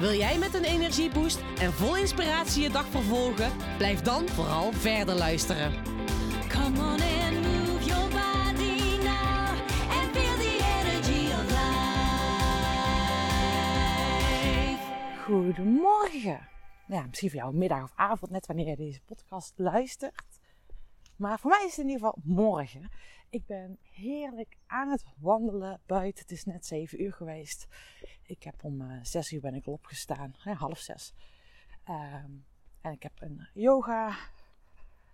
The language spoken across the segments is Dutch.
Wil jij met een energieboost en vol inspiratie je dag vervolgen? Blijf dan vooral verder luisteren. Come on and move your body now and feel the energy. Goedemorgen. Ja, misschien voor jou middag of avond, net wanneer je deze podcast luistert. Maar voor mij is het in ieder geval morgen. Ik ben heerlijk aan het wandelen buiten. Het is net 7 uur geweest. Ik heb om eh 6 uur ben ik al opgestaan, half zes. Ehm, en ik heb een yoga.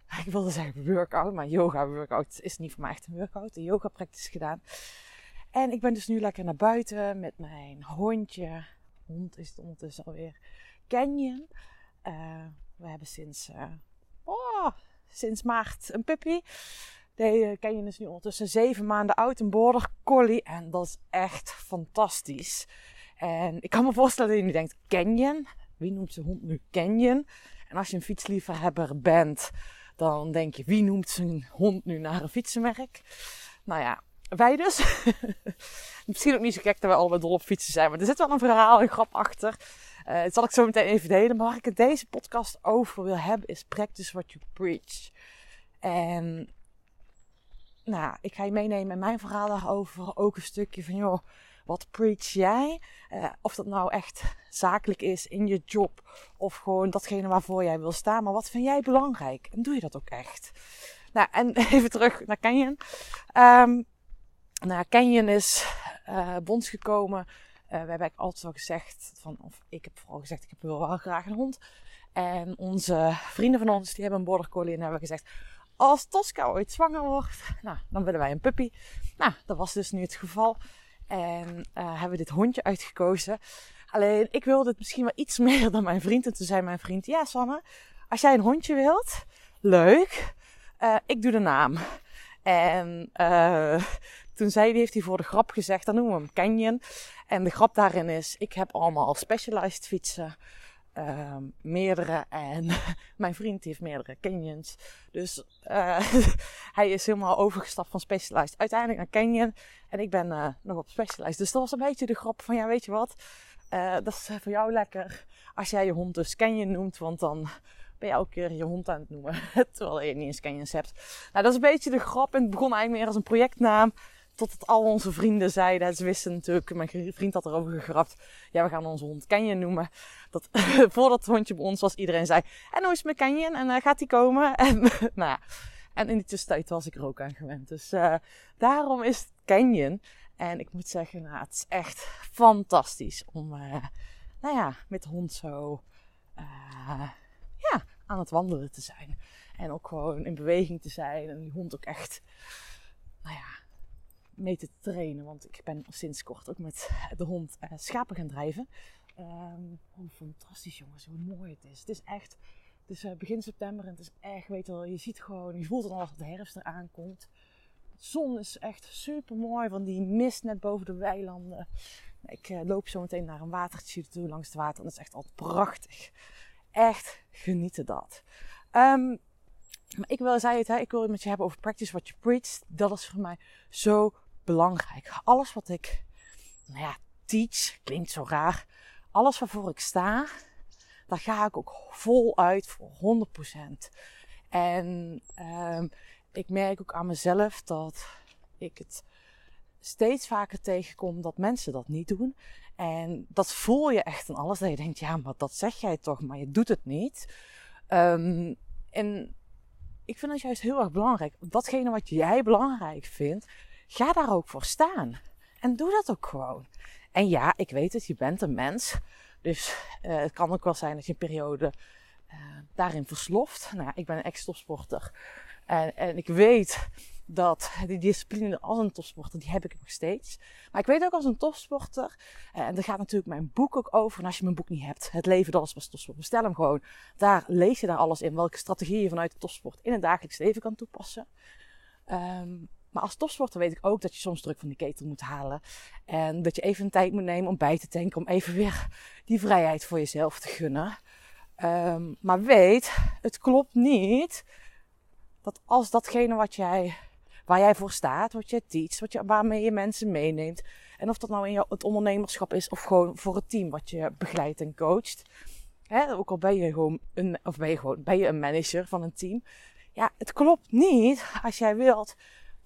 Ik wilde zeggen workout, maar yoga workout is niet voor mij echt een workout. Een yoga practice gedaan. En ik ben dus nu lekker naar buiten met mijn hondje. Hond is het ondertussen alweer. Canyon. Eh, we hebben sinds, eh, oh, sinds maart een puppy. De eh, Canyon is nu ondertussen zeven maanden oud, een border collie. En dat is echt fantastisch. En ik kan me voorstellen dat je nu denkt, Canyon? Wie noemt zijn hond nu Canyon? En als je een fietsliefhebber bent, dan denk je, wie noemt zijn hond nu naar een fietsenmerk? Nou ja, wij dus. Misschien ook niet zo gek dat we allemaal dol op fietsen zijn, maar er zit wel een verhaal, een grap achter. Eh dat zal ik zo meteen even delen. Maar waar ik het deze podcast over wil hebben, is practice what you preach. En nou, ik ga je meenemen in mijn verhaal daarover. Ook een stukje van, joh, wat preach jij? Eh, of dat nou echt zakelijk is in je job. Of gewoon datgene waarvoor jij wil staan. Maar wat vind jij belangrijk? En doe je dat ook echt? Nou, en even terug naar Canyon. Ehm nou, Canyon is eh bonds gekomen. Eh, we hebben altijd al gezegd, van, of ik heb vooral gezegd, ik wil wel graag een hond. En onze vrienden van ons, die hebben een border collie en hebben gezegd, als Tosca ooit zwanger wordt, nou, dan willen wij een puppy. Nou, dat was dus nu het geval. En eh, hebben we dit hondje uitgekozen. Alleen, ik wilde het misschien wel iets meer dan mijn vriend. En toen zei mijn vriend, ja Sanne, als jij een hondje wilt, leuk, Eh, ik doe de naam. En eh, toen zei hij, heeft hij voor de grap gezegd, dan noemen we hem Canyon. En de grap daarin is, ik heb allemaal specialized fietsen. Ehm, meerdere en mijn vriend heeft meerdere Canyons. Dus eh, hij is helemaal overgestapt van Specialized uiteindelijk naar Canyon. En ik ben eh, nog op Specialized. Dus dat was een beetje de grap van, ja weet je wat, Eh, dat is voor jou lekker als jij je hond dus Canyon noemt. Want dan ben je elke keer je hond aan het noemen. Terwijl je niet eens Canyons hebt. Nou, dat is een beetje de grap. En het begon eigenlijk meer als een projectnaam. Totdat al onze vrienden zeiden, ze wisten natuurlijk, mijn vriend had erover gegrapt. Ja, we gaan onze hond Canyon noemen. Dat, voordat het hondje bij ons was, iedereen zei, en hoe is het met? En eh, gaat hij komen? En, nou ja, en in die tussentijd was ik er ook aan gewend. Dus eh, daarom is het Canyon. En ik moet zeggen, nou, het is echt fantastisch om, eh, nou ja, met de hond zo, ja, aan het wandelen te zijn. En ook gewoon in beweging te zijn. En die hond ook echt, nou ja, mee te trainen. Want ik ben sinds kort ook met de hond eh, schapen gaan drijven. Oh, fantastisch jongens, hoe mooi het is. Het is echt, het is eh, begin september en het is echt, weet je wel, je ziet gewoon, je voelt al als de herfst eraan komt. De zon is echt super mooi, van die mist net boven de weilanden. Ik eh, loop zo meteen naar een watertje toe langs het water en dat is echt al prachtig. Echt genieten dat. Ehm, maar ik wil, zei het, hè, ik wil het met je hebben over practice what you preach. Dat is voor mij zo belangrijk. Alles wat ik, nou ja, teach, klinkt zo raar. Alles waarvoor ik sta, daar ga ik ook voluit voor 100%. En ehm, ik merk ook aan mezelf dat ik het steeds vaker tegenkom dat mensen dat niet doen. En dat voel je echt in alles. Dat je denkt, ja, maar dat zeg jij toch, maar je doet het niet. Ehm, en ik vind dat juist heel erg belangrijk. Datgene wat jij belangrijk vindt, ga daar ook voor staan. En doe dat ook gewoon. En ja, ik weet het, je bent een mens. Dus eh, het kan ook wel zijn dat je een periode eh, daarin versloft. Nou, ik ben een ex-topsporter. En, en ik weet dat die discipline als een topsporter, die heb ik nog steeds. Maar ik weet ook als een topsporter, eh, en daar gaat natuurlijk mijn boek ook over. En als je mijn boek niet hebt, Het leven dat is pas topsport, bestel hem gewoon. Daar lees je daar alles in, welke strategieën je vanuit de topsport in het dagelijks leven kan toepassen. Ehm, maar als topsporter weet ik ook dat je soms druk van die ketel moet halen. En dat je even een tijd moet nemen om bij te tanken, om even weer die vrijheid voor jezelf te gunnen. Ehm, maar weet, het klopt niet dat als datgene wat jij, waar jij voor staat, wat je teacht, wat je, waarmee je mensen meeneemt, en of dat nou in jou, het ondernemerschap is of gewoon voor het team wat je begeleidt en coacht, hè, ook al ben je gewoon een, of ben je gewoon, ben je een manager van een team, ja, het klopt niet als jij wilt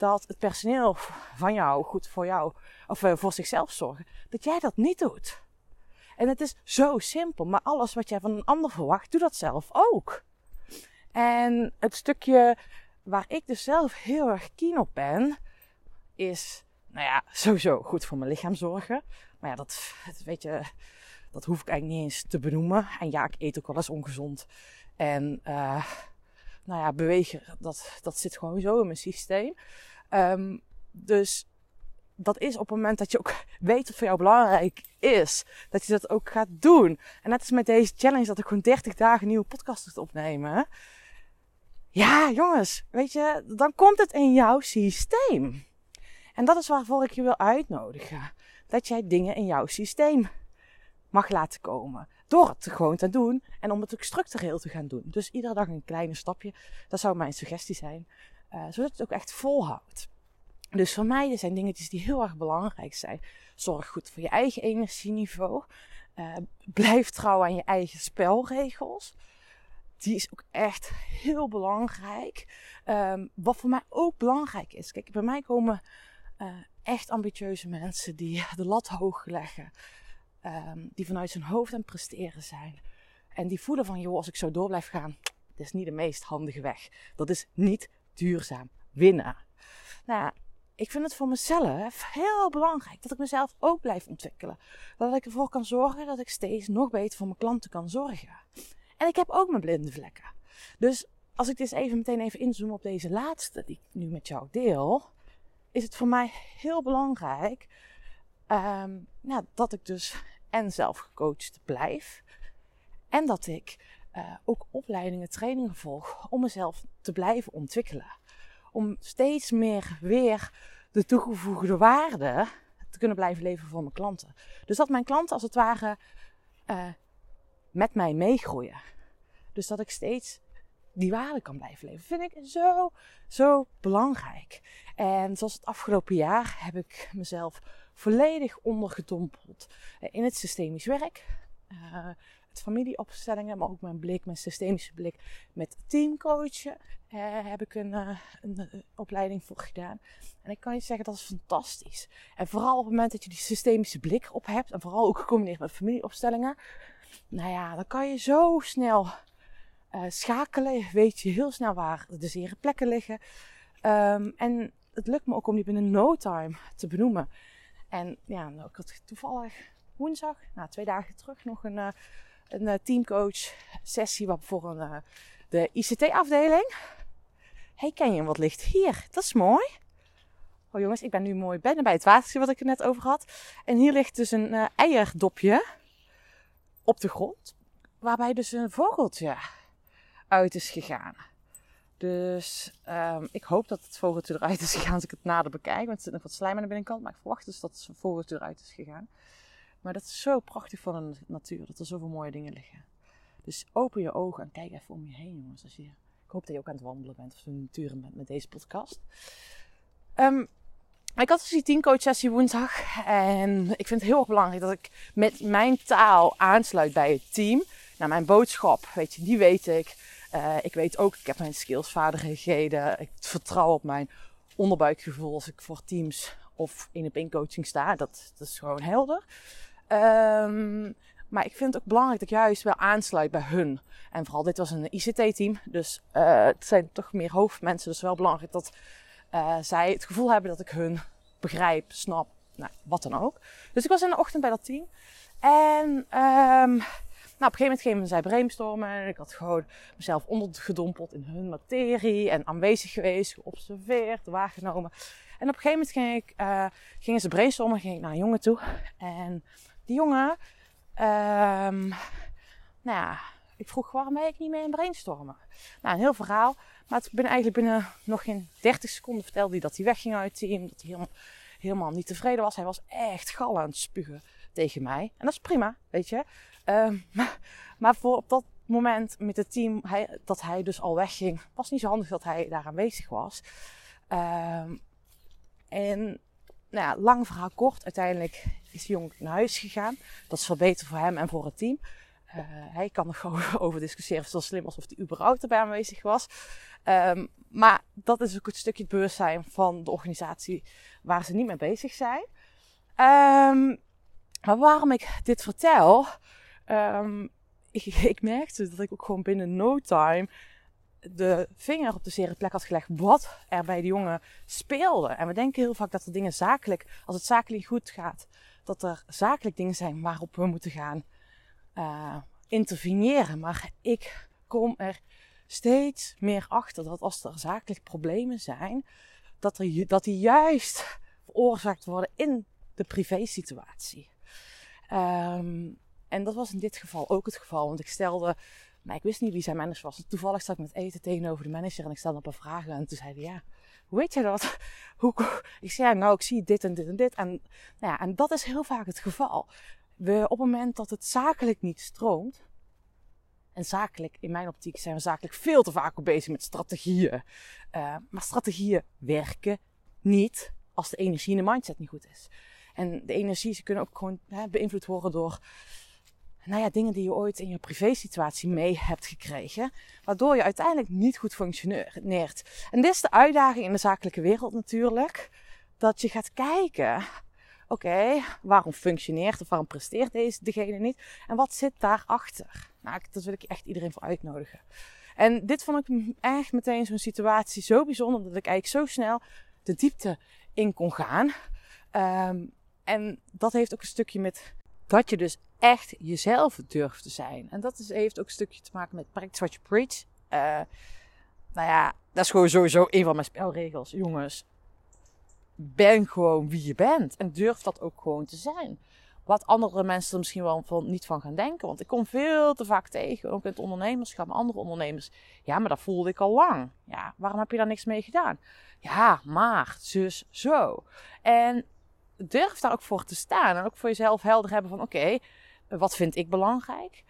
dat het personeel van jou goed voor jou of eh, voor zichzelf zorgen, dat jij dat niet doet. En het is zo simpel, maar alles wat jij van een ander verwacht, doe dat zelf ook. En het stukje waar ik dus zelf heel erg keen op ben, is, nou ja, sowieso goed voor mijn lichaam zorgen. Maar ja, dat, weet je, dat hoef ik eigenlijk niet eens te benoemen. En ja, ik eet ook wel eens ongezond. En uh, nou ja, bewegen, dat, dat zit gewoon zo in mijn systeem. Um, dus dat is op het moment dat je ook weet wat voor jou belangrijk is. Dat je dat ook gaat doen. En net als met deze challenge dat ik gewoon 30 dagen nieuwe podcast moet opnemen. Ja, jongens, weet je, dan komt het in jouw systeem. En dat is waarvoor ik je wil uitnodigen. Dat jij dingen in jouw systeem mag laten komen. Door het gewoon te doen en om het ook structureel te gaan doen. Dus iedere dag een kleine stapje. Dat zou mijn suggestie zijn. Uh, zodat het ook echt volhoudt. Dus voor mij zijn dingetjes die heel erg belangrijk zijn. Zorg goed voor je eigen energieniveau. Uh, blijf trouw aan je eigen spelregels. Die is ook echt heel belangrijk. Um, wat voor mij ook belangrijk is. Kijk, bij mij komen uh, echt ambitieuze mensen die de lat hoog leggen. Um, die vanuit zijn hoofd aan het presteren zijn. En die voelen van, joh, als ik zo door blijf gaan, dat is niet de meest handige weg. Dat is niet duurzaam winnen. Nou, ik vind het voor mezelf heel belangrijk dat ik mezelf ook blijf ontwikkelen. Dat ik ervoor kan zorgen dat ik steeds nog beter voor mijn klanten kan zorgen. En ik heb ook mijn blinde vlekken. Dus als ik dit even meteen even inzoom op deze laatste die ik nu met jou deel, is het voor mij heel belangrijk um, nou, dat ik dus en zelf gecoacht blijf. En dat ik uh, ook opleidingen, trainingen volg om mezelf te blijven ontwikkelen. Om steeds meer weer de toegevoegde waarde te kunnen blijven leveren voor mijn klanten. Dus dat mijn klanten als het ware uh, met mij meegroeien. Dus dat ik steeds die waarde kan blijven leveren. Vind ik zo, zo belangrijk. En zoals het afgelopen jaar heb ik mezelf volledig ondergedompeld in het systemisch werk. Uh, het familieopstellingen, maar ook mijn blik, mijn systemische blik met teamcoachen. Uh, heb ik een, een, opleiding voor gedaan. En ik kan je zeggen, dat is fantastisch. En vooral op het moment dat je die systemische blik op hebt, en vooral ook gecombineerd met familieopstellingen, nou ja, dan kan je zo snel schakelen. Weet je heel snel waar de zere plekken liggen. Um, en het lukt me ook om die binnen no time te benoemen. En ja, nou, ik had toevallig woensdag, nou, twee dagen terug, nog een, uh, een uh, teamcoach sessie voor een, uh, de ICT-afdeling. Hey, ken je wat ligt hier? Dat is mooi. Oh jongens, ik ben nu mooi binnen bij het watertje wat ik er net over had. En hier ligt dus een eierdopje op de grond. Waarbij dus een vogeltje uit is gegaan. Dus um, ik hoop dat het vogeltje eruit is gegaan als ik het nader bekijk. Want er zit nog wat slijm aan de binnenkant. Maar ik verwacht dus dat het vogeltje eruit is gegaan. Maar dat is zo prachtig van de natuur. Dat er zoveel mooie dingen liggen. Dus open je ogen en kijk even om je heen jongens. Als je, ik hoop dat je ook aan het wandelen bent. Of de natuur bent met deze podcast. Um, ik had dus die teamcoach sessie woensdag. En ik vind het heel erg belangrijk dat ik met mijn taal aansluit bij het team. Nou, mijn boodschap, weet je, die weet ik. Uh, ik weet ook, ik heb mijn skills, vaardigheden. Ik vertrouw op mijn onderbuikgevoel als ik voor teams of in een coaching sta. Dat, dat is gewoon helder. Um, maar ik vind het ook belangrijk dat ik juist wel aansluit bij hun. En vooral dit was een ICT-team. Dus uh, het zijn toch meer hoofdmensen. Dus wel belangrijk dat uh, zij het gevoel hebben dat ik hun begrijp, snap, nou, wat dan ook. Dus ik was in de ochtend bij dat team. En um, Nou, op een gegeven moment gingen zij brainstormen. En ik had gewoon mezelf ondergedompeld in hun materie. En aanwezig geweest, geobserveerd, waargenomen. En op een gegeven moment ging ik, eh, gingen ze brainstormen. Ging ik naar een jongen toe. En die jongen... ehm, nou ja, ik vroeg waarom ben ik niet mee in brainstormen? Nou, een heel verhaal. Maar het binnen, eigenlijk binnen nog geen 30 seconden vertelde hij dat hij wegging uit het team. Dat hij helemaal, helemaal niet tevreden was. Hij was echt gal aan het spugen tegen mij. En dat is prima, weet je. Ehm, maar, maar voor op dat moment met het team, hij, dat hij dus al wegging, was niet zo handig dat hij daar aanwezig was. Ehm, en nou ja, lang verhaal kort, uiteindelijk is de jongen naar huis gegaan. Dat is veel beter voor hem en voor het team. Eh, hij kan er gewoon over discussiëren zo slim was of hij überhaupt erbij aanwezig was. Ehm, maar dat is ook het stukje het bewustzijn van de organisatie waar ze niet mee bezig zijn. Ehm, maar waarom ik dit vertel, ehm, ik, ik merkte dat ik ook gewoon binnen no time de vinger op de zere plek had gelegd wat er bij de jongen speelde. En we denken heel vaak dat er dingen zakelijk, als het zakelijk goed gaat, dat er zakelijk dingen zijn waarop we moeten gaan eh, interveneren. Maar ik kom er steeds meer achter dat als er zakelijk problemen zijn, dat, dat die juist veroorzaakt worden in de privésituatie. Ehm en dat was in dit geval ook het geval, want ik stelde, maar ik wist niet wie zijn manager was. Toevallig zat ik met eten tegenover de manager en ik stelde een paar vragen en toen zei hij, ja, hoe weet je dat? Hoe, ik zei, nou, ik zie dit en dit en dit. En, nou ja, en dat is heel vaak het geval. We, op het moment dat het zakelijk niet stroomt, en zakelijk, in mijn optiek, zijn we zakelijk veel te vaak bezig met strategieën. Eh, maar strategieën werken niet als de energie in de mindset niet goed is. En de energie, ze kunnen ook gewoon hè, beïnvloed worden door nou ja, dingen die je ooit in je privésituatie mee hebt gekregen. Waardoor je uiteindelijk niet goed functioneert. En dit is de uitdaging in de zakelijke wereld natuurlijk. Dat je gaat kijken, oké, waarom functioneert of waarom presteert deze degene niet? En wat zit daarachter? Nou, daar wil ik echt iedereen voor uitnodigen. En dit vond ik echt meteen zo'n situatie zo bijzonder. Dat ik eigenlijk zo snel de diepte in kon gaan. Ehm, en dat heeft ook een stukje met dat je dus echt jezelf durft te zijn. En dat heeft ook een stukje te maken met practice what you preach. Eh, nou ja, dat is gewoon sowieso een van mijn spelregels. Jongens, ben gewoon wie je bent. En durf dat ook gewoon te zijn. Wat andere mensen er misschien wel van, niet van gaan denken. Want ik kom veel te vaak tegen, ook in het ondernemerschap, andere ondernemers. Ja, maar dat voelde ik al lang. Ja, waarom heb je daar niks mee gedaan? Ja, maar, zus, zo. En durf daar ook voor te staan. En ook voor jezelf helder hebben van, oké, wat vind ik belangrijk?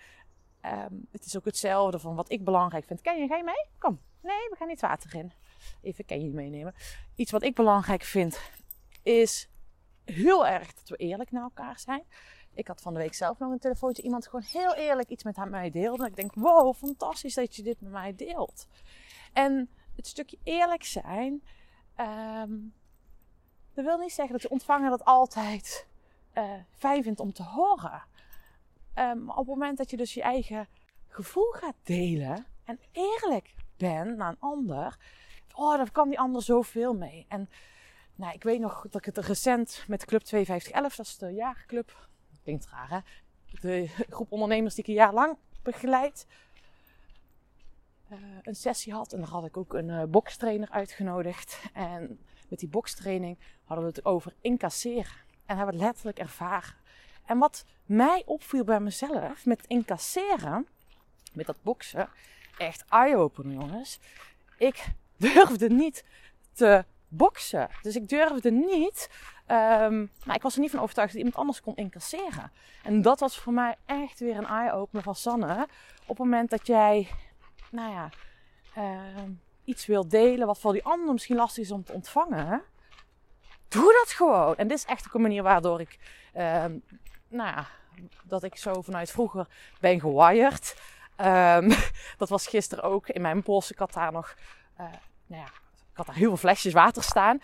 Ehm, het is ook hetzelfde van wat ik belangrijk vind. Ken je, ga je mee? Kom. Nee, we gaan niet water in. Even ken je meenemen. Iets wat ik belangrijk vind is heel erg dat we eerlijk naar elkaar zijn. Ik had van de week zelf nog een telefoontje. Iemand gewoon heel eerlijk iets met mij deelde. En ik denk, wow, fantastisch dat je dit met mij deelt. En het stukje eerlijk zijn. ehm, dat wil niet zeggen dat de ontvanger dat altijd eh, fijn vindt om te horen. Ehm, maar op het moment dat je dus je eigen gevoel gaat delen en eerlijk bent naar een ander, oh, daar kan die ander zoveel mee. En nou, ik weet nog dat ik het recent met Club 5211, dat is de jaarclub, klinkt raar hè, de groep ondernemers die ik een jaar lang begeleid, eh, een sessie had. En daar had ik ook een eh bokstrainer uitgenodigd. En met die bokstraining hadden we het over incasseren. En hebben we het letterlijk ervaren. En wat mij opviel bij mezelf met incasseren, met dat boksen, echt eye-opener jongens. Ik durfde niet te boksen. Dus ik durfde niet, ehm, nou, ik was er niet van overtuigd dat iemand anders kon incasseren. En dat was voor mij echt weer een eye-opener van Sanne. Op het moment dat jij, nou ja, ehm, iets wilt delen wat voor die ander misschien lastig is om te ontvangen. Doe dat gewoon. En dit is echt ook een manier waardoor ik, ehm, nou ja, dat ik zo vanuit vroeger ben gewired. Dat was gisteren ook in mijn bos. Ik had daar nog, eh, nou ja, ik had daar heel veel flesjes water staan.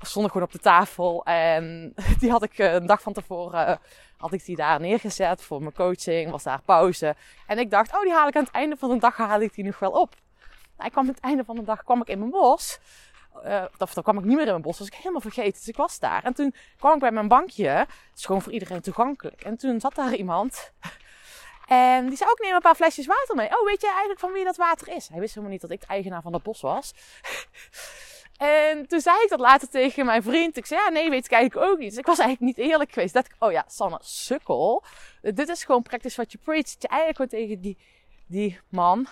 Stonden gewoon op de tafel. En die had ik eh, een dag van tevoren, eh, had ik die daar neergezet voor mijn coaching. Was daar pauze. En ik dacht, oh die haal ik aan het einde van de dag, haal ik die nog wel op. Nou, ik kwam aan het einde van de dag, kwam ik in mijn bos. Eh, of dan kwam ik niet meer in mijn bos, was ik helemaal vergeten. Dus ik was daar. En toen kwam ik bij mijn bankje. Het is gewoon voor iedereen toegankelijk. En toen zat daar iemand. En die zei ook, neem een paar flesjes water mee. Oh, weet je eigenlijk van wie dat water is? Hij wist helemaal niet dat ik de eigenaar van dat bos was. en toen zei ik dat later tegen mijn vriend. Ik zei, ja, nee, weet ik eigenlijk ook niet. Dus ik was eigenlijk niet eerlijk geweest. Dat ik, oh ja, Sanne, sukkel. Dit is gewoon practice what you preach. Je eigenlijk gewoon tegen die, die man,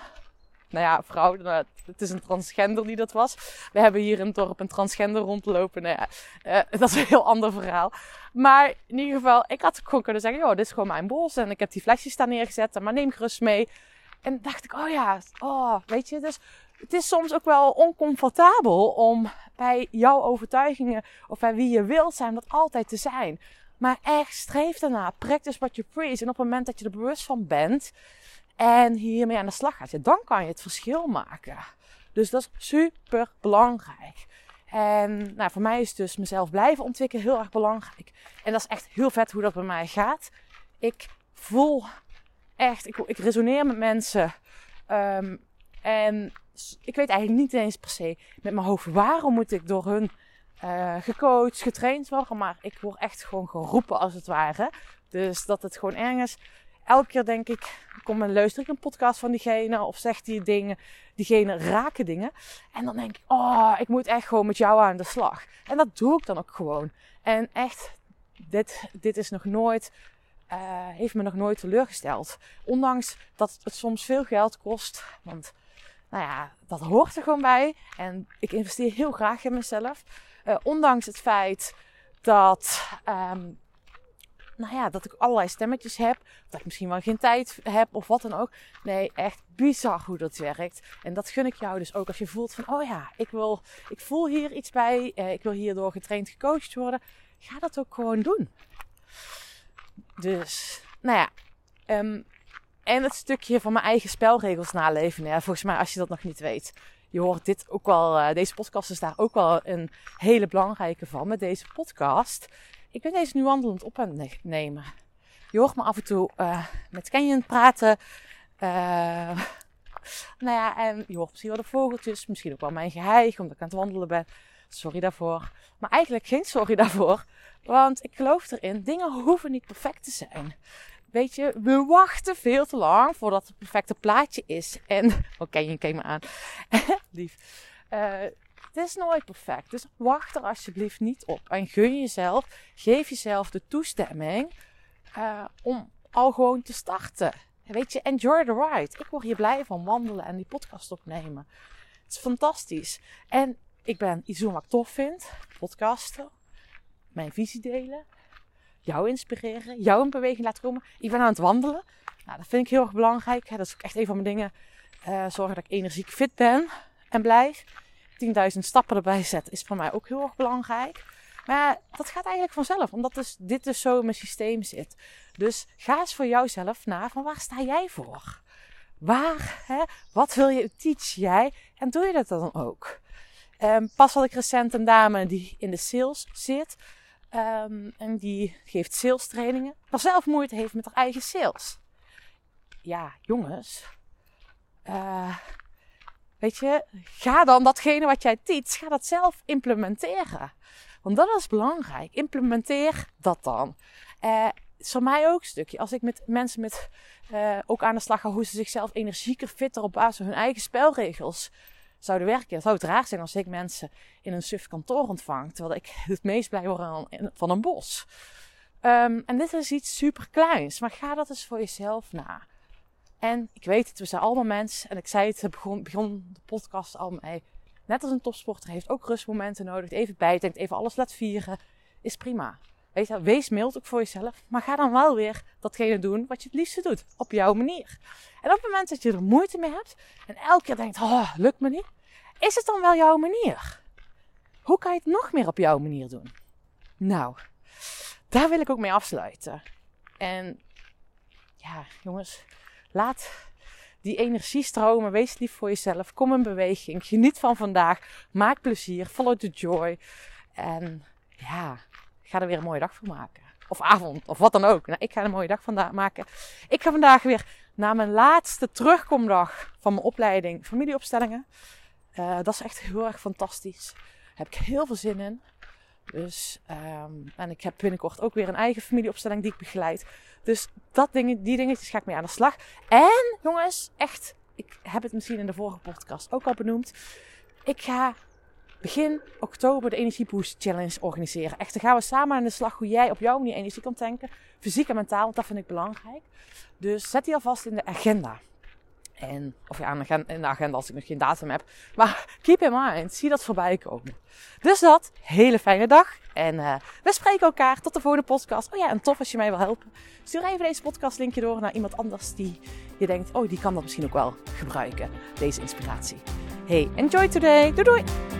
nou ja, vrouw, nou, het is een transgender die dat was. We hebben hier in het dorp een transgender rondlopen. Nou ja, eh, dat is een heel ander verhaal. Maar in ieder geval, ik had gewoon kunnen zeggen, joh, dit is gewoon mijn bos. En ik heb die flesjes daar neergezet, maar neem gerust mee. En dacht ik, oh ja, oh, weet je, dus het is soms ook wel oncomfortabel om bij jouw overtuigingen of bij wie je wilt zijn, dat altijd te zijn. Maar echt streef daarna, practice what you preach. En op het moment dat je er bewust van bent en hiermee aan de slag gaat, ja, dan kan je het verschil maken. Dus dat is super belangrijk. En nou, voor mij is dus mezelf blijven ontwikkelen heel erg belangrijk. En dat is echt heel vet hoe dat bij mij gaat. Ik voel echt, ik, ik resoneer met mensen. Ehm, en ik weet eigenlijk niet eens per se met mijn hoofd waarom moet ik door hun eh, gecoacht, getraind worden. Maar ik word echt gewoon geroepen als het ware. Dus dat het gewoon ergens elke keer denk ik, kom en luister ik een podcast van diegene of zegt die dingen, diegene raken dingen. En dan denk ik, oh, ik moet echt gewoon met jou aan de slag. En dat doe ik dan ook gewoon. En echt, dit, dit is nog nooit, uh, heeft me nog nooit teleurgesteld. Ondanks dat het soms veel geld kost, want nou ja, dat hoort er gewoon bij. En ik investeer heel graag in mezelf. Uh, ondanks het feit dat um, nou ja, dat ik allerlei stemmetjes heb. Dat ik misschien wel geen tijd heb of wat dan ook. Nee, echt bizar hoe dat werkt. En dat gun ik jou dus ook als je voelt van, oh ja, ik, wil, ik voel hier iets bij. Eh, ik wil hierdoor getraind, gecoacht worden. Ga dat ook gewoon doen. Dus, nou ja. Um, en het stukje van mijn eigen spelregels naleven. Ja, volgens mij, als je dat nog niet weet. Je hoort dit ook wel, uh, deze podcast is daar ook wel een hele belangrijke van met deze podcast. Ik ben deze nu wandelend op aan het nemen. Je hoort me af en toe uh, met Canyon praten. Uh, nou ja, en je hoort misschien wel de vogeltjes. Misschien ook wel mijn geheig, omdat ik aan het wandelen ben. Sorry daarvoor. Maar eigenlijk geen sorry daarvoor. Want ik geloof erin, dingen hoeven niet perfect te zijn. Weet je, we wachten veel te lang voordat het perfecte plaatje is. En, okay, je kijk me aan. Lief. Uh, het is nooit perfect. Dus wacht er alsjeblieft niet op. En gun jezelf, geef jezelf de toestemming uh, om al gewoon te starten. Weet je, enjoy the ride. Ik word hier blij van wandelen en die podcast opnemen. Het is fantastisch. En ik ben iets wat ik tof vind. Podcasten. Mijn visie delen. Jou inspireren. Jou in beweging laten komen. Ik ben aan het wandelen. Nou, dat vind ik heel erg belangrijk. Dat is ook echt een van mijn dingen. Uh, zorgen dat ik energiek fit ben en blij. 10.000 stappen erbij zet, is voor mij ook heel erg belangrijk. Maar dat gaat eigenlijk vanzelf, omdat dus, dit dus zo in mijn systeem zit. Dus ga eens voor jouzelf na van waar sta jij voor? Waar, hè, wat wil je, teach jij? En doe je dat dan ook? Um, pas had ik recent een dame die in de sales zit. Um, en die geeft sales trainingen. Maar zelf moeite heeft met haar eigen sales. Ja, jongens. Uh, Weet je, ga dan datgene wat jij teach, ga dat zelf implementeren. Want dat is belangrijk. Implementeer dat dan. Uh, is voor mij ook een stukje. Als ik met mensen met, uh, ook aan de slag ga hoe ze zichzelf energieker, fitter op basis van hun eigen spelregels zouden werken. Zou het raar zijn als ik mensen in een suf kantoor ontvang. Terwijl ik het meest blij word van een bos. Um, en dit is iets super kleins. Maar ga dat eens voor jezelf na. En ik weet het, we zijn allemaal mensen. En ik zei het, begon, begon de podcast al mee. Net als een topsporter heeft ook rustmomenten nodig. Even bijdenkt, even alles laat vieren. Is prima. Weet je, wees mild ook voor jezelf. Maar ga dan wel weer datgene doen wat je het liefste doet. Op jouw manier. En op het moment dat je er moeite mee hebt. En elke keer denkt, oh, lukt me niet. Is het dan wel jouw manier? Hoe kan je het nog meer op jouw manier doen? Nou, daar wil ik ook mee afsluiten. En ja, jongens, Laat die energie stromen. Wees lief voor jezelf. Kom in beweging. Geniet van vandaag. Maak plezier. Follow the joy. En ja, ga er weer een mooie dag van maken. Of avond, of wat dan ook. Nou, ik ga een mooie dag vandaag maken. Ik ga vandaag weer naar mijn laatste terugkomdag van mijn opleiding familieopstellingen. Uh, dat is echt heel erg fantastisch. Daar heb ik heel veel zin in. Dus, ehm, en ik heb binnenkort ook weer een eigen familieopstelling die ik begeleid. Dus dat dingen, die dingetjes ga ik mee aan de slag. En jongens, echt, ik heb het misschien in de vorige podcast ook al benoemd. Ik ga begin oktober de Energieboost Challenge organiseren. Echt, dan gaan we samen aan de slag hoe jij op jouw manier energie kan tanken. Fysiek en mentaal, want dat vind ik belangrijk. Dus zet die alvast in de agenda. En, of ja, in de agenda als ik nog geen datum heb. Maar keep in mind, zie dat voorbij komen. Dus dat, hele fijne dag. En uh, we spreken elkaar tot de volgende podcast. Oh ja, en tof als je mij wil helpen. Stuur even deze podcast linkje door naar iemand anders die je denkt, oh die kan dat misschien ook wel gebruiken. Deze inspiratie. Hey, enjoy today. Doei doei.